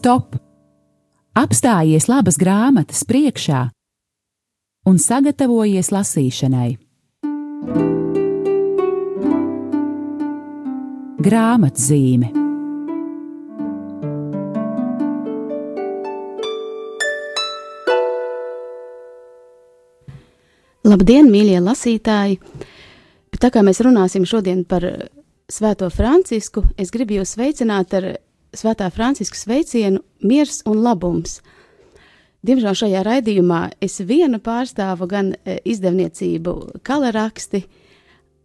Stop! Apstājies labas grāmatas priekšā un sagatavojies lasīšanai. Grāmatzīme Labdien, mīļie lasītāji! Bet tā kā mēs runāsim šodien par Svēto Francisku, es gribu jūs sveicināt ar Svētā Franciska sveicienu miers un labums. Diemžēl šajā raidījumā es viena pārstāvu gan e, izdevniecību kaleraksti,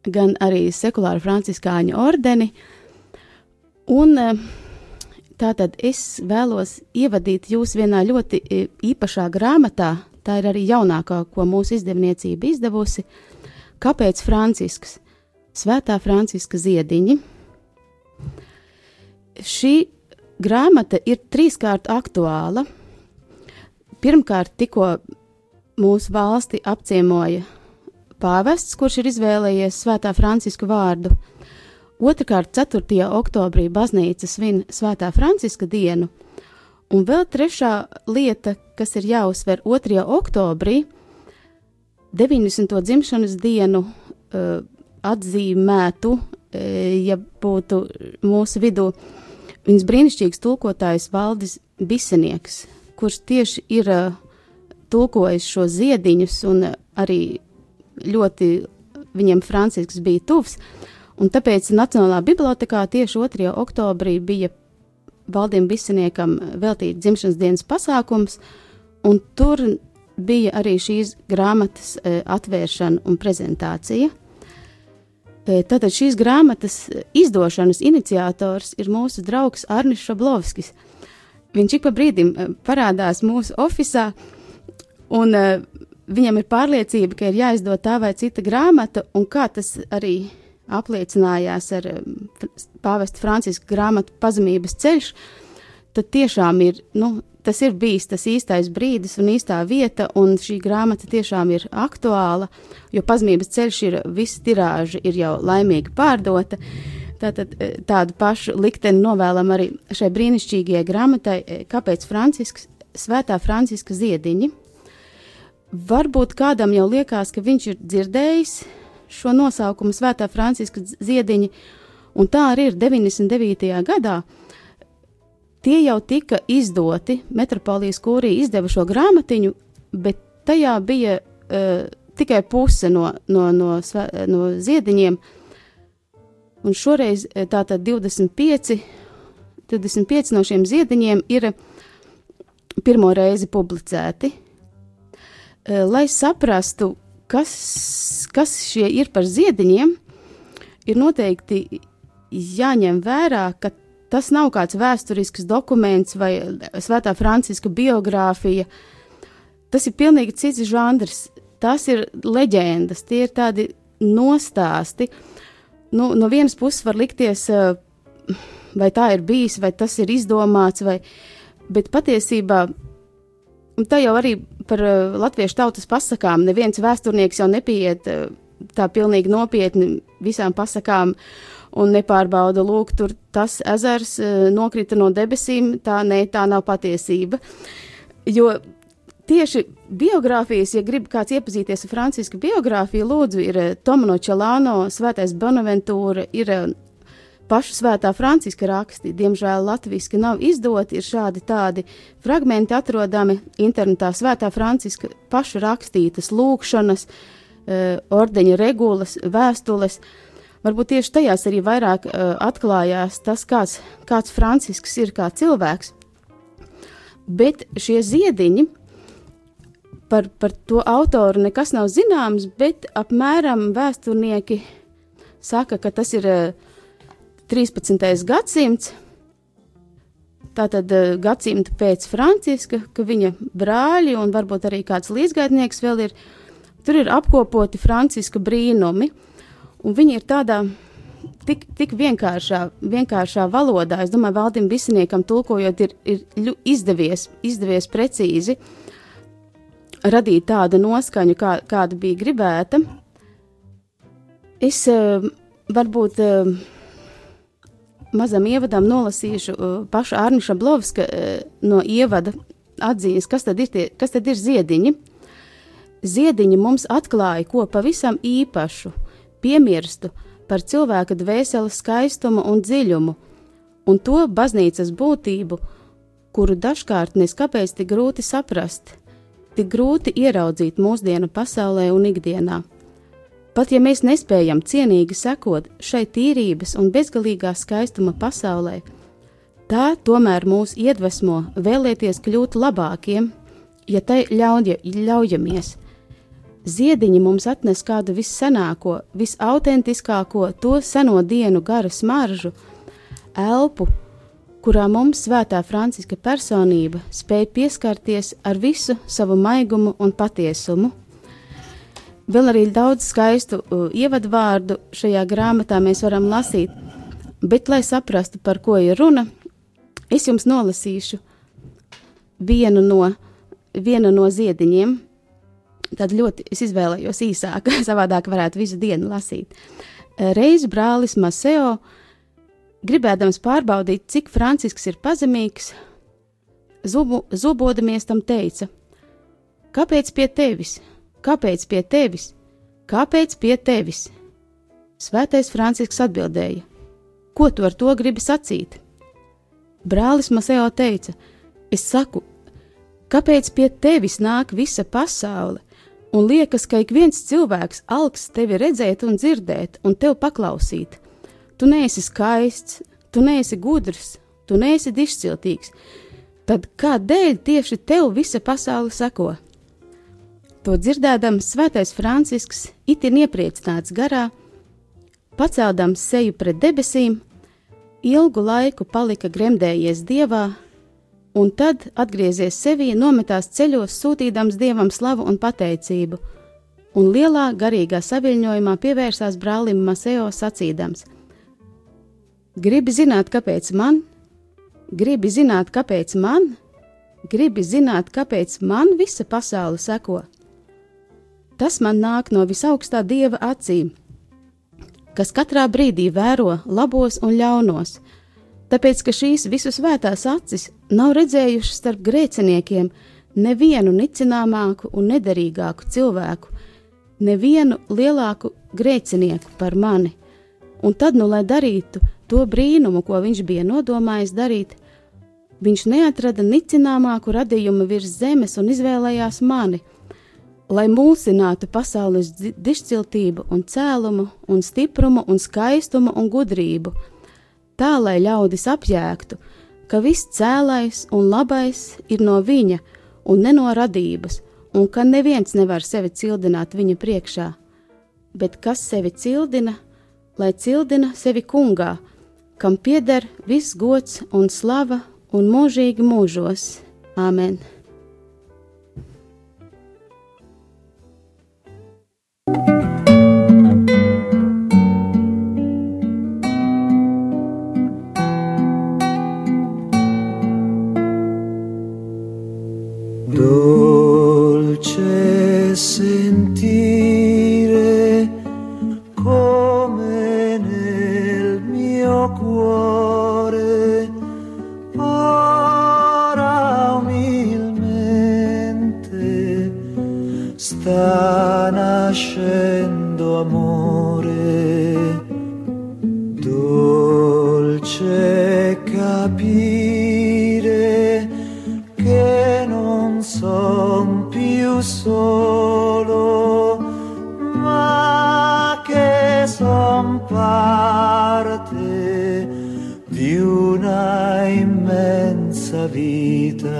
gan arī sekulāru franciskāņu ordeni, un e, tātad es vēlos ievadīt jūs vienā ļoti e, īpašā grāmatā, tā ir arī jaunākā, ko mūsu izdevniecība izdevusi, Kāpēc Francisks? Svētā Franciska ziediņi. Šī grāmata ir trīskārt aktuāla. Pirmkārt, tikko mūsu valsti apciemoja pāvests, kurš ir izvēlējies Svētā Franciska vārdu. Otrakārt, 4. oktobrī baznīca svin Svētā Franciska dienu, un vēl trešā lieta, kas ir jāuzsver 2. oktobrī, 90. dzimšanas dienu uh, atzīmētu, uh, ja būtu mūsu vidū viņas brīnišķīgs tulkotājs Valdis Bisenieks, kurš tieši ir uh, tulkojis šo ziediņus un arī ļoti viņam Francisks bija tuvs, un tāpēc Nacionālā bibliotekā tieši 2. oktobrī bija Valdim Biseniekam veltīts dzimšanas dienas pasākums, un tur bija arī šīs grāmatas e, atvēršana un prezentācija. E, tātad šīs grāmatas izdošanas iniciators ir mūsu draugs Arnis Šablovskis. Viņš ik pa brīdim e, parādās mūsu oficiālā, un viņam ir pārliecība, ka ir jāizdod tā vai cita grāmata, un kā tas arī apliecinājās ar pāvesta Franciska grāmatu pazemības ceļš, tad tiešām ir nu, tas ir bijis tas īstais brīdis un īstā vieta, un šī grāmata tiešām ir aktuāla, jo pazemības ceļš ir visa tirāža, ir jau laimīgi pārdota. Tātad eh, tādu pašu likteni novēlam arī šai brīnišķīgajai grāmatai, eh, kāpēc Francisks, Svētā Franciska ziediņi. Varbūt kādam jau liekas, ka viņš ir dzirdējis šo nosaukumu Svētā Franciska ziediņi, un tā arī ir 99. gadā Tie jau tika izdoti, Metropolijas kūrija izdeva šo grāmatiņu, bet tajā bija uh, tikai puse no, no, no, no ziediņiem. Un šoreiz e, tātad 25, 25 no šiem ziediņiem ir pirmo reizi publicēti. Lai saprastu, kas, kas šie ir par ziediņiem, ir noteikti jāņem vērā, ka Tas nav kāds vēsturisks dokuments vai Svētā Franciska biogrāfija. Tas ir pilnīgi cits žanrs. Tas ir leģendas, tie ir tādi nostāsti. Nu, no vienas puses var likties, eh, vai tā ir bijis, vai tas ir izdomāts, vai, bet patiesībā tā jau arī par eh, latviešu tautas pasakām. Neviens vēsturnieks jau nepieiet eh, tā pilnīgi nopietni visām pasakām un nepārbauda, lūk, tur tas ezers eh, nokrita no debesīm, tā nē, tā nav patiesība. Jo tieši biogrāfijas, ja grib kāds iepazīties ar Francisku biogrāfiju, lūdzu, ir eh, Tomano Čelāno, Svētais Bonaventūra, ir eh, paša svētā Franciska raksti. Diemžēl latviešu nav izdoti, ir šādi tādi fragmenti atrodami internetā. Svētā Franciska paša rakstītas lūkšanas, ordeņa regulas, vēstules. Varbūt tieši tajās arī vairāk uh, atklājās tas, kāds, kāds Francisks ir kā cilvēks. Bet šie ziediņi par, par to autoru nekas nav zināms, bet apmēram vēsturnieki saka, ka tas ir uh, 13. gadsimts. Tātad uh, gadsimta pēc Franciska, ka viņa brāļi un varbūt arī kāds līdzgaitnieks vēl ir, tur ir apkopoti Franciska brīnumi. Un viņi ir tādā tik, tik vienkāršā, vienkāršā valodā, es domāju, Valdim Bisiniekam tulkojot, ir, ir izdevies, izdevies precīzi radīt tādu noskaņu, kā, kāda bija gribēta. Es uh, varbūt uh, mazam ievadam nolasīšu uh, pašu Arniša Blovska no ievada atzīmes, kas tad ir, tie, kas tad ir ziediņi. Ziediņi mums atklāja ko pavisam īpašu, piemirstu par cilvēka dvēseles skaistumu un dziļumu, un to baznīcas būtību, kuru dažkārt neskapēc tik grūti saprast, tik grūti ieraudzīt mūsdienu pasaulē un ikdienā. Pat ja mēs nespējam cienīgi sekot šai tīrības un bezgalīgā skaistuma pasaulē, tā tomēr mūs iedvesmo vēlēties kļūt labākiem, ja tai ļauj, ļaujamies. Ziediņi mums atnes kādu vissenāko, visautentiskāko, to seno dienu garu smaržu, elpu, kurā mums svētā Franciska personība spēja pieskarties ar visu savu maigumu un patiesumu Vēl arī daudz skaistu uh, ievadvārdu šajā grāmatā mēs varam lasīt, bet, lai saprastu, par ko ir runa, es jums nolasīšu vienu no, vienu no ziediņiem. Tad ļoti es izvēlējos īsāk, savādāk varētu visu dienu lasīt. Reiz brālis Maseo, gribēdams pārbaudīt, cik Francisks ir pazemīgs, zubu, zubodamies tam teica: Kāpēc pie tevis? Kāpēc pie tevis? Kāpēc pie tevis? Svētais Francisks atbildēja: Ko tu ar to gribi sacīt? Brālis Maseo teica: Es saku, kāpēc pie tevis nāk visa pasaule, un liekas, ka ik viens cilvēks alks tevi redzēt un dzirdēt, un tev paklausīt. Tu neesi skaists, tu neesi gudrs, tu neesi dišciltīgs. Tad kādēļ tieši tev visa pasaule seko? To dzirdēdams, Svētais Francisks itin iepriecināts garā, paceldams seju pret debesīm, ilgu laiku palika gremdējies dievā, un tad, atgriezies sevī, nometās ceļos, sūtīdams dievam slavu un pateicību, un lielā garīgā saviņojumā pievērsās brālim Maseo sacīdams: Gribi zināt, kāpēc man? Gribi zināt, kāpēc man? Gribi zināt, kāpēc man visa pasaule seko? Tas man nāk no visaugstā dieva acīm, kas katrā brīdī vēro labos un ļaunos, tāpēc ka šīs visu svētās acis nav redzējušas starp grēciniekiem nevienu nicināmāku un nederīgāku cilvēku, nevienu lielāku grēcinieku par mani. Un tad, nu, lai darītu to brīnumu, ko viņš bija nodomājis darīt, viņš neatrada nicināmāku radījumu virs zemes un izvēlējās mani lai mulsinātu pasaules dišciltību un cēlumu, un stiprumu un skaistumu un gudrību, tā lai ļaudis apjēgtu, ka viss cēlais un labais ir no viņa un ne no radības, un ka neviens nevar sevi cildināt viņa priekšā, bet kas sevi cildina, lai cildina sevi kungā, kam pieder viss gods un slava un mūžīgi mūžos. Āmen! una immensa vita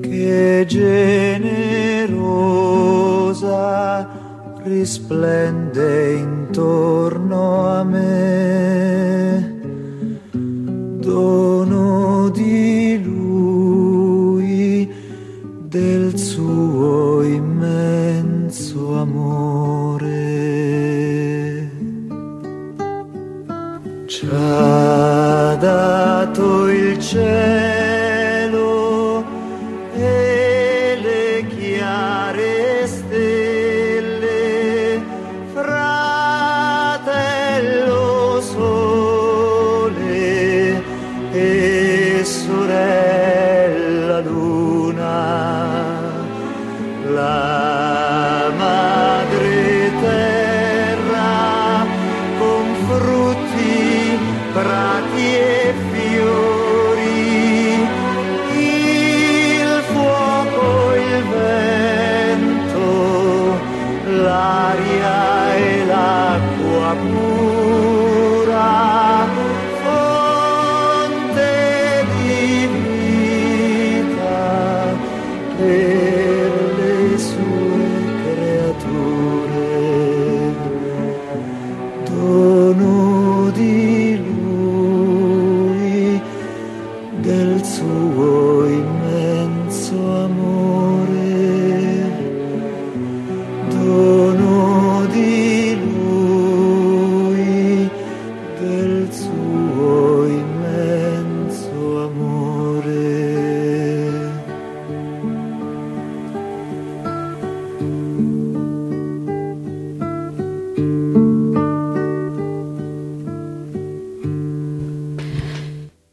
che generosa risplende intorno a me. Dove chain.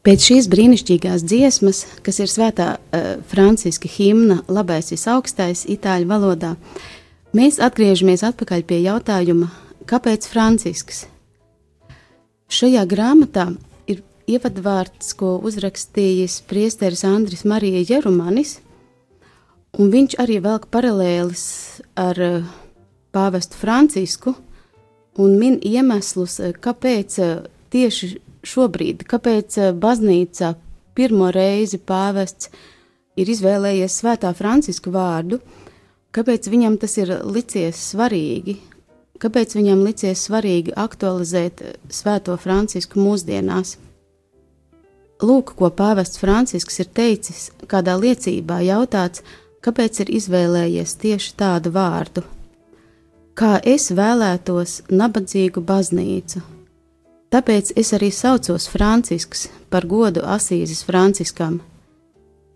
Pēc šīs brīnišķīgās dziesmas, kas ir svētā uh, Franciska himna, labais visaugstais itāļu valodā, mēs atgriežamies atpakaļ pie jautājuma, kāpēc Francisks? Šajā grāmatā ir ievadvārds, ko uzrakstījis priesteris Andris Marija Jerumanis, un viņš arī velk paralēlis ar uh, pāvestu Francisku un min iemeslus, uh, kāpēc uh, tieši šobrīd, kāpēc eh, baznīca pirmo reizi pāvests ir izvēlējies svētā Franciska vārdu, kāpēc viņam tas ir licies svarīgi, kāpēc viņam licies svarīgi aktualizēt eh, svēto Francisku mūsdienās. Lūk, ko pāvests Francisks ir teicis, kādā liecībā jautāts, kāpēc ir izvēlējies tieši tādu vārdu. Kā es vēlētos nabadzīgu baznīcu, Tāpēc es arī saucos Francisks par godu Asīzes Franciskam.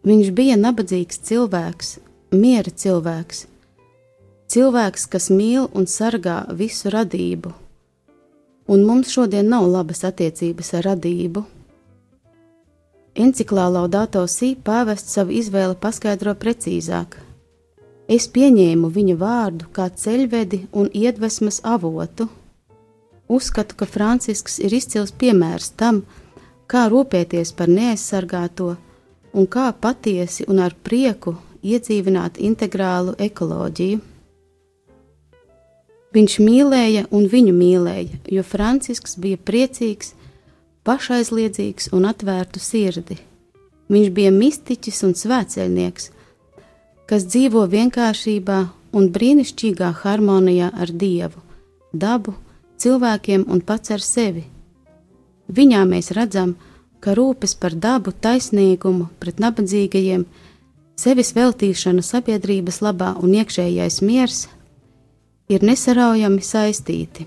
Viņš bija nabadzīgs cilvēks, miera cilvēks, cilvēks, kas mīl un sargā visu radību, un mums šodien nav labas attiecības ar radību. Enciklā Laudato Sī pāvests savu izvēli paskaidro precīzāk. Es pieņēmu viņa vārdu kā ceļvedi un iedvesmas avotu Uzskatu, ka Francisks ir izcils piemērs tam, kā rūpēties par neaizsargāto un kā patiesi un ar prieku iedzīvināt integrālu ekoloģiju. Viņš mīlēja un viņu mīlēja, jo Francisks bija priecīgs, pašaizliedzīgs un atvērtu sirdi. Viņš bija mistiķis un svētceļnieks, kas dzīvo vienkāršībā un brīnišķīgā harmonijā ar Dievu, dabu cilvēkiem un pats ar sevi. Viņā mēs redzam, ka rūpes par dabu, taisnīgumu, pret nabadzīgajiem, sevis veltīšana sabiedrības labā un iekšējais miers ir nesaraujami saistīti.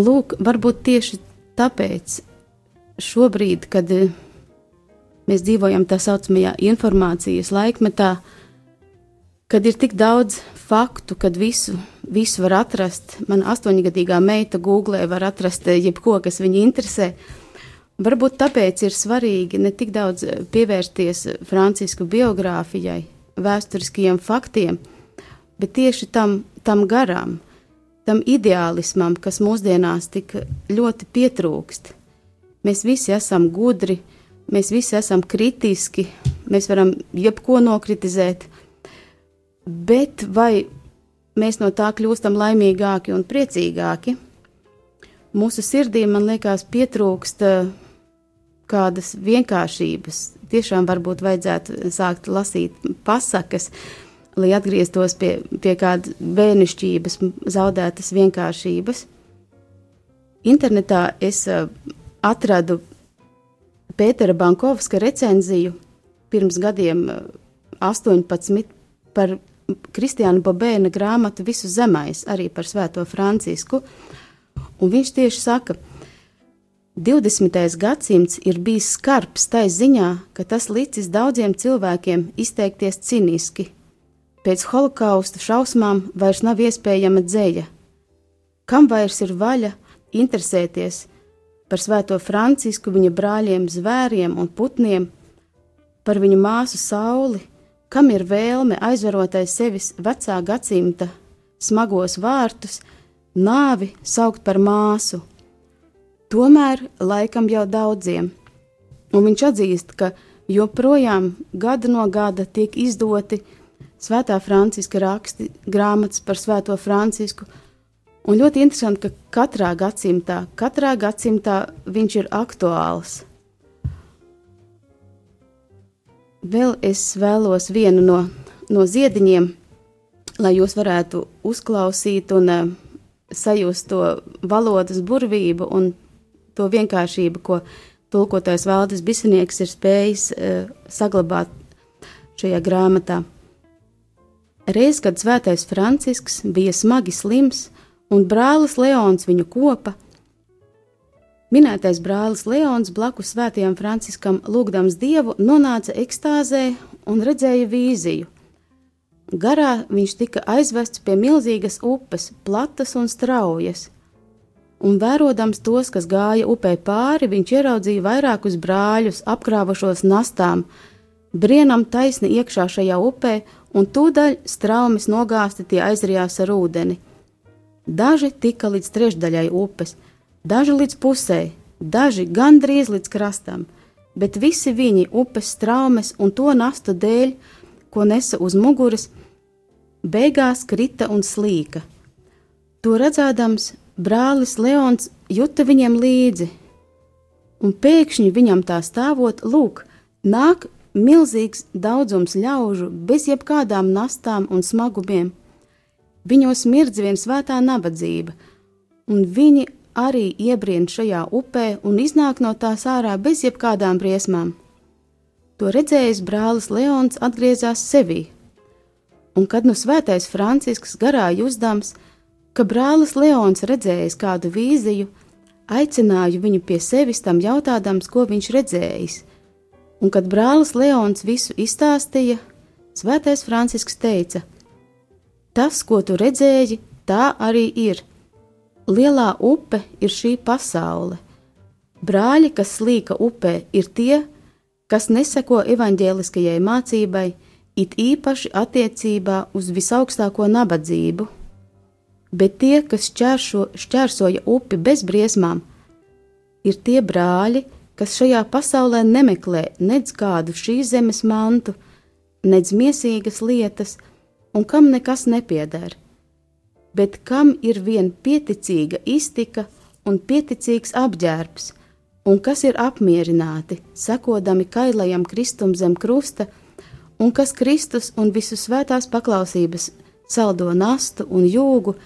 Lūk, varbūt tieši tāpēc šobrīd, kad eh, mēs dzīvojam tā saucamajā informācijas laikmetā, kad ir tik daudz faktu, kad visu, visu var atrast. Man astoņgadīgā meita googlē var atrast eh, jebko, kas viņu interesē. Varbūt tāpēc ir svarīgi ne tik daudz eh, pievērsties Francisku biogrāfijai, vēsturiskajiem faktiem, bet tieši tam, tam garām, tam ideālismam, kas mūsdienās tik ļoti pietrūkst. Mēs visi esam gudri, mēs visi esam kritiski, mēs varam jebko nokritizēt, Bet vai mēs no tā kļūstam laimīgāki un priecīgāki? Mūsu sirdī, man liekas, pietrūkst eh, kādas vienkāršības. Tiešām varbūt vajadzētu sākt lasīt pasakas, lai atgrieztos pie, pie kādas bērnišķības, zaudētas vienkāršības. Internetā es eh, atradu Pētera Bankovska recenziju pirms gadiem 18 eh, par Kristiāna Bobēna grāmatu Visu zemais, arī par Svēto Francisku. Un viņš tieši saka, 20. gadsimts ir bijis skarbs tai ziņā, ka tas licis daudziem cilvēkiem izteikties ciniski. Pēc holokausta šausmām vairs nav iespējama dzēja. Kam vairs ir vaļa interesēties par Svēto Francisku, viņa brāļiem, zvēriem un putniem, par viņu māsu sauli, kam ir vēlme aizvarotais sevis vecā gadsimta smagos vārtus, nāvi saukt par māsu. Tomēr laikam jau daudziem, un viņš atzīst, ka joprojām gada no gada tiek izdoti Svētā Franciska raksti, grāmatas par Svēto Francisku. Un ļoti interesanti, ka katrā gadsimtā, katrā gadsimtā viņš ir aktuāls. Vēl es vēlos vienu no, no ziediņiem, lai jūs varētu uzklausīt un uh, sajust to valodas burvību un to vienkāršību, ko tulkotājs Valdis Bisinieks ir spējis uh, saglabāt šajā grāmatā. Reiz, kad svētais Francisks bija smagi slims un brālis Leons viņu kopa, Minētais brālis Leons blakus svētajam Franciskam lūgdams dievu nonāca ekstāzē un redzēja vīziju. Garā viņš tika aizvests pie milzīgas upes, platas un straujas. un vērodams tos, kas gāja upē pāri, viņš ieraudzīja vairākus brāļus, apkrāvušos nastām, brienam taisni iekšā šajā upē, un tūdaļ straumes nogāzti tie aizrijās ar ūdeni. Daži tika līdz trešdaļai upes, daži līdz pusē, daži gandrīz līdz krastam, bet visi viņi upes straumes un to nastu dēļ, ko nesa uz muguras, beigās krita un slīka. To redzēdams, brālis Leons juta viņiem līdzi, un pēkšņi viņam tā stāvot, lūk, nāk milzīgs daudzums ļaužu bez jebkādām nastām un smagumiem. Viņos mirdz vien svētā nabadzība, un viņi arī iebrien šajā upē un iznāk no tās ārā bez jebkādām briesmām. To redzējis brālis Leons atgriezās sevī, un kad nu svētais Francisks garā jūzdams, ka brālis Leons redzējis kādu vīziju, aicināju viņu pie sevis tam jautādams, ko viņš redzējis, un kad brālis Leons visu izstāstīja, svētais Francisks teica: Tas, ko tu redzēji, tā arī ir. Lielā upe ir šī pasaule. Brāļi, kas slīka upē, ir tie, kas neseko evaņģēliskajai mācībai, it īpaši attiecībā uz visaugstāko nabadzību, bet tie, kas šķērso, šķērsoja upi bez briesmām, ir tie brāļi, kas šajā pasaulē nemeklē nedz kādu šīs zemes mantu, nedz miesīgas lietas, un kam nekas nepieder, bet kam ir vien pieticīga iztika un pieticīgs apģērbs, un kas ir apmierināti, sekodami kailajam kristum zem krusta, un kas Kristus un visu svētās paklausības saldo nastu un jūgu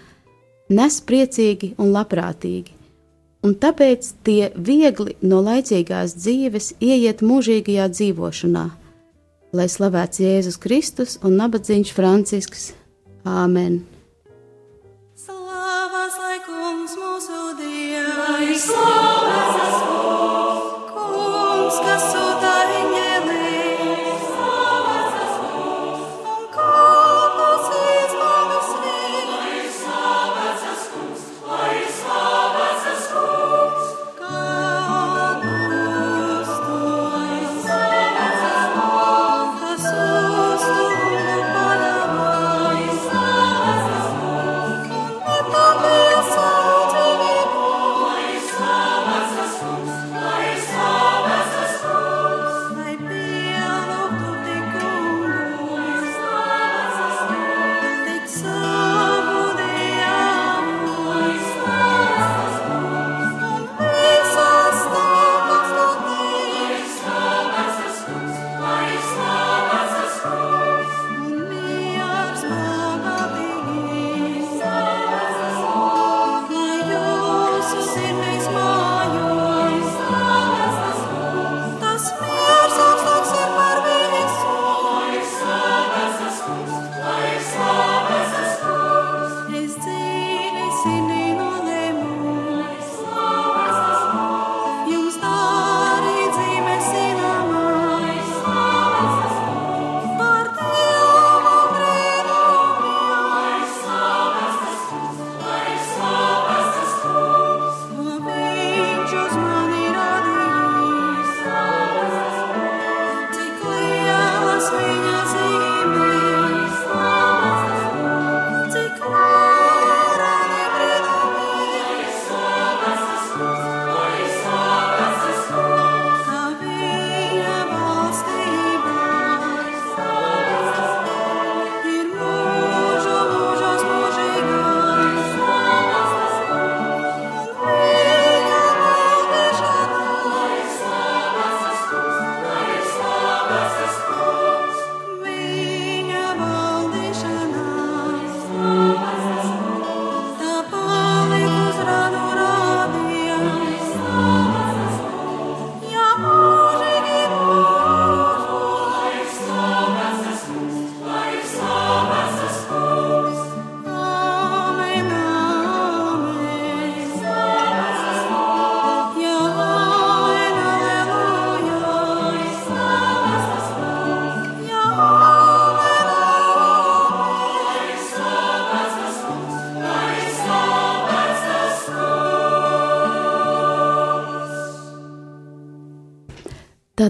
nes priecīgi un labprātīgi, un tāpēc tie viegli no laicīgās dzīves ieiet mūžīgajā dzīvošanā, lai slavēts Jēzus Kristus un nabadzīgs Francisks. Āmen! Slavas lai kungs mūsu Dievam!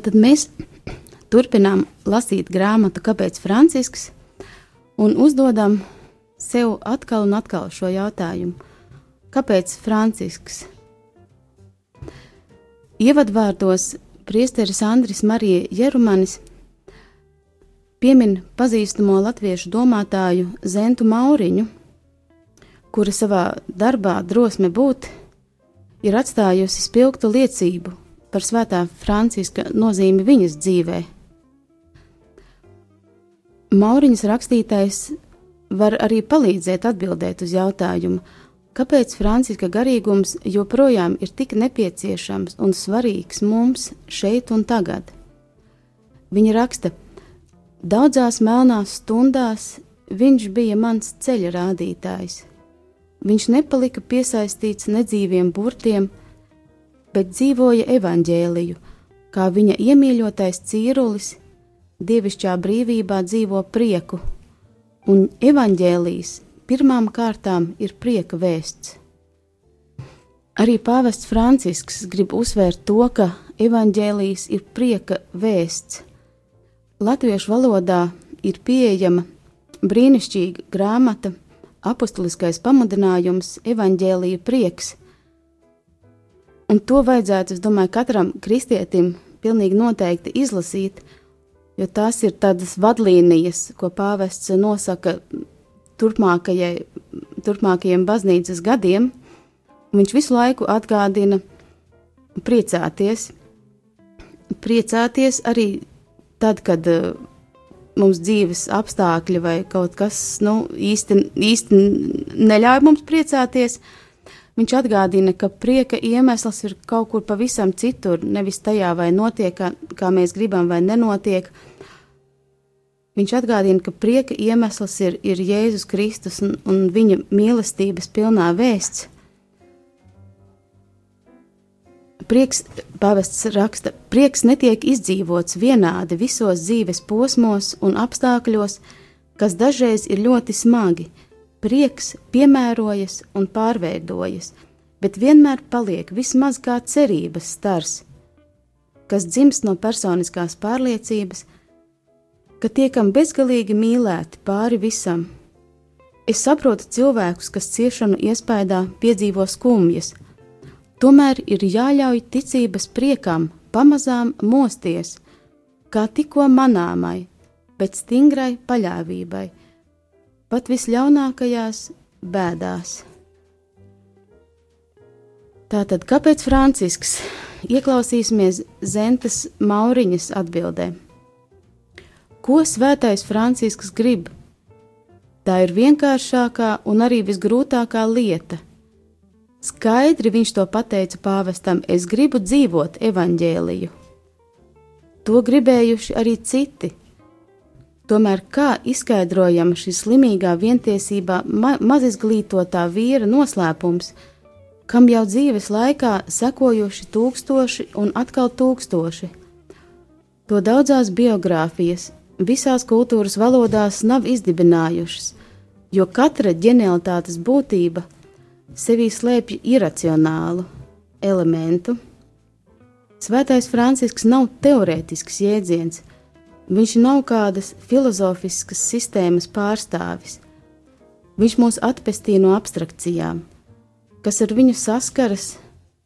Tātad mēs turpinām lasīt grāmatu, kāpēc Francisks, un uzdodam sev atkal un atkal šo jautājumu. Kāpēc Francisks? Ievadvārdos priesteris Andris Marija Jerumanis piemin pazīstamo latviešu domātāju Zentu Mauriņu, kura savā darbā drosme būt ir atstājusi spilgtu liecību par svētā Franciska nozīmi viņas dzīvē. Mauriņas rakstītais var arī palīdzēt atbildēt uz jautājumu, Kāpēc Franciska garīgums joprojām ir tik nepieciešams un svarīgs mums šeit un tagad? Viņa raksta, daudzās melnās stundās viņš bija mans ceļa rādītājs. Viņš nepalika piesaistīts nedzīviem burtiem, bet dzīvoja evaņģēliju, kā viņa iemīļotais cīrulis, dievišķā brīvībā dzīvo prieku, un evaņģēlijas pirmām kārtām ir prieka vēsts. Arī pāvests Francisks grib uzsvērt to, ka evaņģēlijas ir prieka vēsts. Latviešu valodā ir pieejama brīnišķīga grāmata, apustuliskais pamudinājums, evaņģēlīja prieks. Un to vajadzētu, es domāju, katram kristietim pilnīgi noteikti izlasīt, jo tās ir tādas vadlīnijas, ko pāvests nosaka turpmākajiem baznīcas gadiem, viņš visu laiku atgādina priecāties. Priecāties arī tad, kad uh, mums dzīves apstākļi vai kaut kas nu, īsti, īsti neļauj mums priecāties. Viņš atgādina, ka prieka iemesls ir kaut kur pavisam citur, nevis tajā, vai notiek, kā, kā mēs gribam, vai nenotiek. Viņš atgādina, ka prieka iemesls ir, ir Jēzus Kristus un, un viņa mīlestības pilnā vēsts. Prieks, pavests raksta, prieks netiek izdzīvots vienādi visos dzīves posmos un apstākļos, kas dažreiz ir ļoti smagi. Prieks piemērojas un pārveidojas, bet vienmēr paliek vismaz kā cerības stars, kas dzimst no personiskās pārliecības, ka tiekam bezgalīgi mīlēti pāri visam. Es saprotu cilvēkus, kas ciešanu iespējā piedzīvo skumjas, tomēr ir jāļauj ticības priekam pamazām mosties, kā tikko manāmai, bet stingrai paļāvībai, pat visļaunākajās bēdās. Tātad, kāpēc Francisks? Ieklausīsimies Zentes Mauriņas atbildē. Ko svētais Francisks grib? Tā ir vienkāršākā un arī visgrūtākā lieta. Skaidri viņš to pateica pāvestam: Es gribu dzīvot evaņģēliju. To gribējuši arī citi. Tomēr kā izskaidrojama šī slimīgā vientiesībā ma mazizglītotā vīra noslēpums, kam jau dzīves laikā sekojuši tūkstoši un atkal tūkstoši? To daudzās biogrāfijas, visās kultūras valodās nav izdibinājušas, jo katra ģenialitātes būtība sevī slēpj iracionālu elementu. Svētais Francisks nav teorētisks jēdziens, viņš nav kādas filozofiskas sistēmas pārstāvis. Viņš mūs atpestīja no abstrakcijām, kas ar viņu saskaras,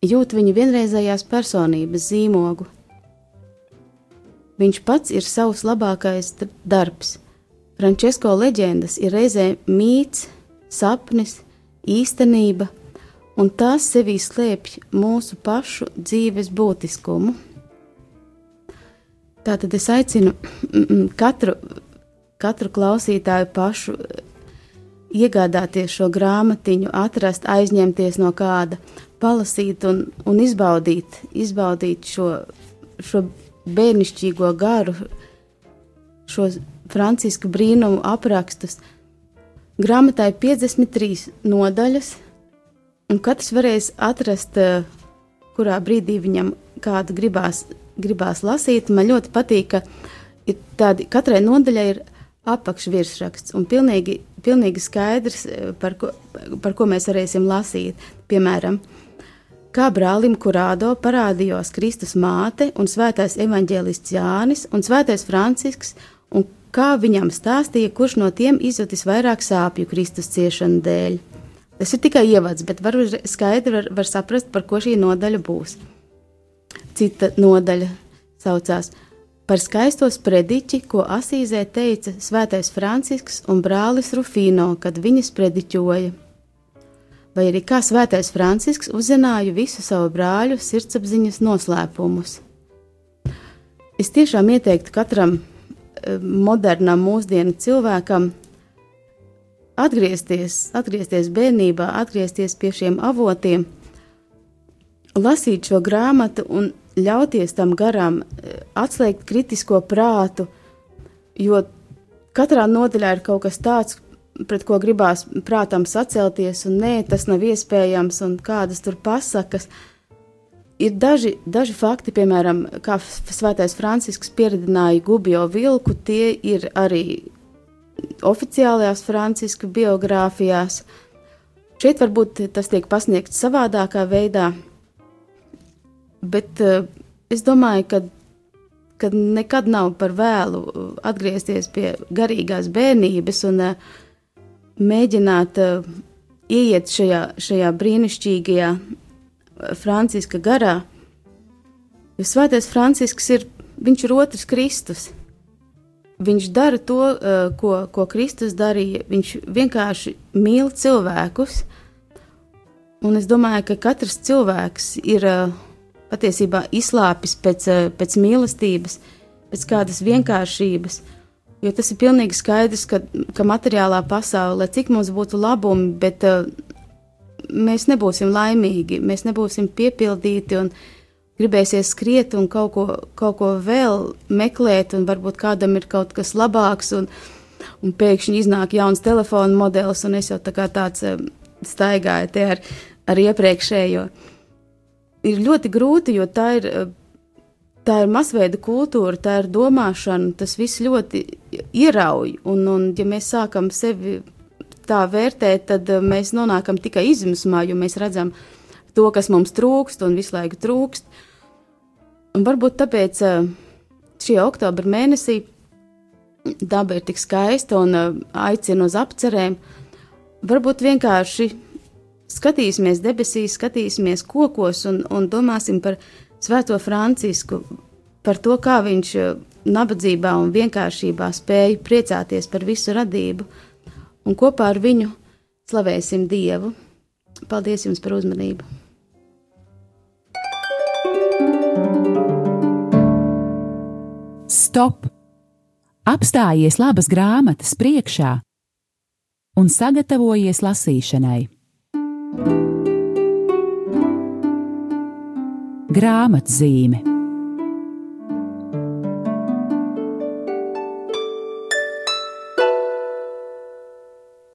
jūt viņa vienreizējās personības zīmogu Viņš pats ir savs labākais darbs. Frančisko leģendas ir reizē mīts, sapnis, īstenība, un tās sevī slēpj mūsu pašu dzīves būtiskumu. Tātad es aicinu katru, katru klausītāju pašu iegādāties šo grāmatiņu, atrast, aizņemties no kāda, palasīt un, un izbaudīt, izbaudīt šo, šo bērnišķīgo garu, šos francisku brīnumu aprakstus. Grāmatā ir 53 nodaļas, un katrs varēs atrast, eh, kurā brīdī viņam kādu gribās, gribās lasīt. Man ļoti patīk, ka tādi, katrai nodaļai ir apakšvirsraksts un pilnīgi, pilnīgi skaidrs, eh, par ko, par ko mēs varēsim lasīt. Piemēram, kā brālim Kurādo parādījās Kristus māte un svētais evaņģēlists Jānis un svētais Francisks, un kā viņam stāstīja, kurš no tiem izjutis vairāk sāpju Kristus ciešanu dēļ. Tas ir tikai ievads, bet var skaidri var, var saprast, par ko šī nodaļa būs. Cita nodaļa saucās par skaisto sprediķi, ko Asīzē teica svētais Francisks un brālis Rufino, kad viņi sprediķoja vai arī kā svētais Francisks uzzināja visu savu brāļu sirdsapziņas noslēpumus. Es tiešām ieteiktu katram eh, modernam mūsdienu cilvēkam atgriezties, atgriezties bērnībā, atgriezties pie šiem avotiem, lasīt šo grāmatu un ļauties tam garām, eh, atslēgt kritisko prātu, jo katrā nodaļā ir kaut kas tāds, pret ko gribās prātam sacelties, un nē, tas nav iespējams, un kādas tur pasakas. Ir daži, daži fakti, piemēram, kā Svētais Francisks pieredzināja Gubjo vilku, tie ir arī oficiālajās Franciska biogrāfijās. Šeit varbūt tas tiek pasniegts savādākā veidā, bet uh, es domāju, ka, ka nekad nav par vēlu atgriezties pie garīgās bērnības un uh, mēģināt ieiet šajā, šajā brīnišķīgajā Franciska garā. Jo Svētais Francisks ir, viņš ir otrs Kristus. Viņš dara to, ko, ko Kristus darīja. Viņš vienkārši mīl cilvēkus. Un es domāju, ka katrs cilvēks ir uh, patiesībā izslāpis pēc, uh, pēc mīlestības, pēc kādas vienkāršības. Uh, Jo tas ir pilnīgi skaidrs, ka, ka materiālā pasaulē, cik mums būtu labumi, bet uh, mēs nebūsim laimīgi, mēs nebūsim piepildīti un gribēsies skriet un kaut ko, kaut ko vēl meklēt, un varbūt kādam ir kaut kas labāks, un, un pēkšņi iznāk jauns telefona modelis, un es jau tā kā tāds uh, staigāju te ar, ar iepriekšējo. Ir ļoti grūti, jo tā ir. Uh, tā ir masveida kultūra, tā ir domāšana, tas viss ļoti ierauj. Un, un ja mēs sākam sevi tā vērtēt, tad uh, mēs nonākam tikai izmismā, jo mēs redzam to, kas mums trūkst un visu laiku trūkst. Un varbūt tāpēc uh, šī oktobra mēnesī daba ir tik skaista un aicina uz apcerēm. Varbūt vienkārši skatīsimies debesīs, skatīsimies kokos un, un domāsim par Svēto Francisku par to, kā viņš eh, nabadzībā un vienkāršībā spēja priecāties par visu radību, un kopā ar viņu slavēsim Dievu. Paldies jums par uzmanību! Stop! Apstājies labas grāmatas priekšā un sagatavojies lasīšanai. Grāmatzīme.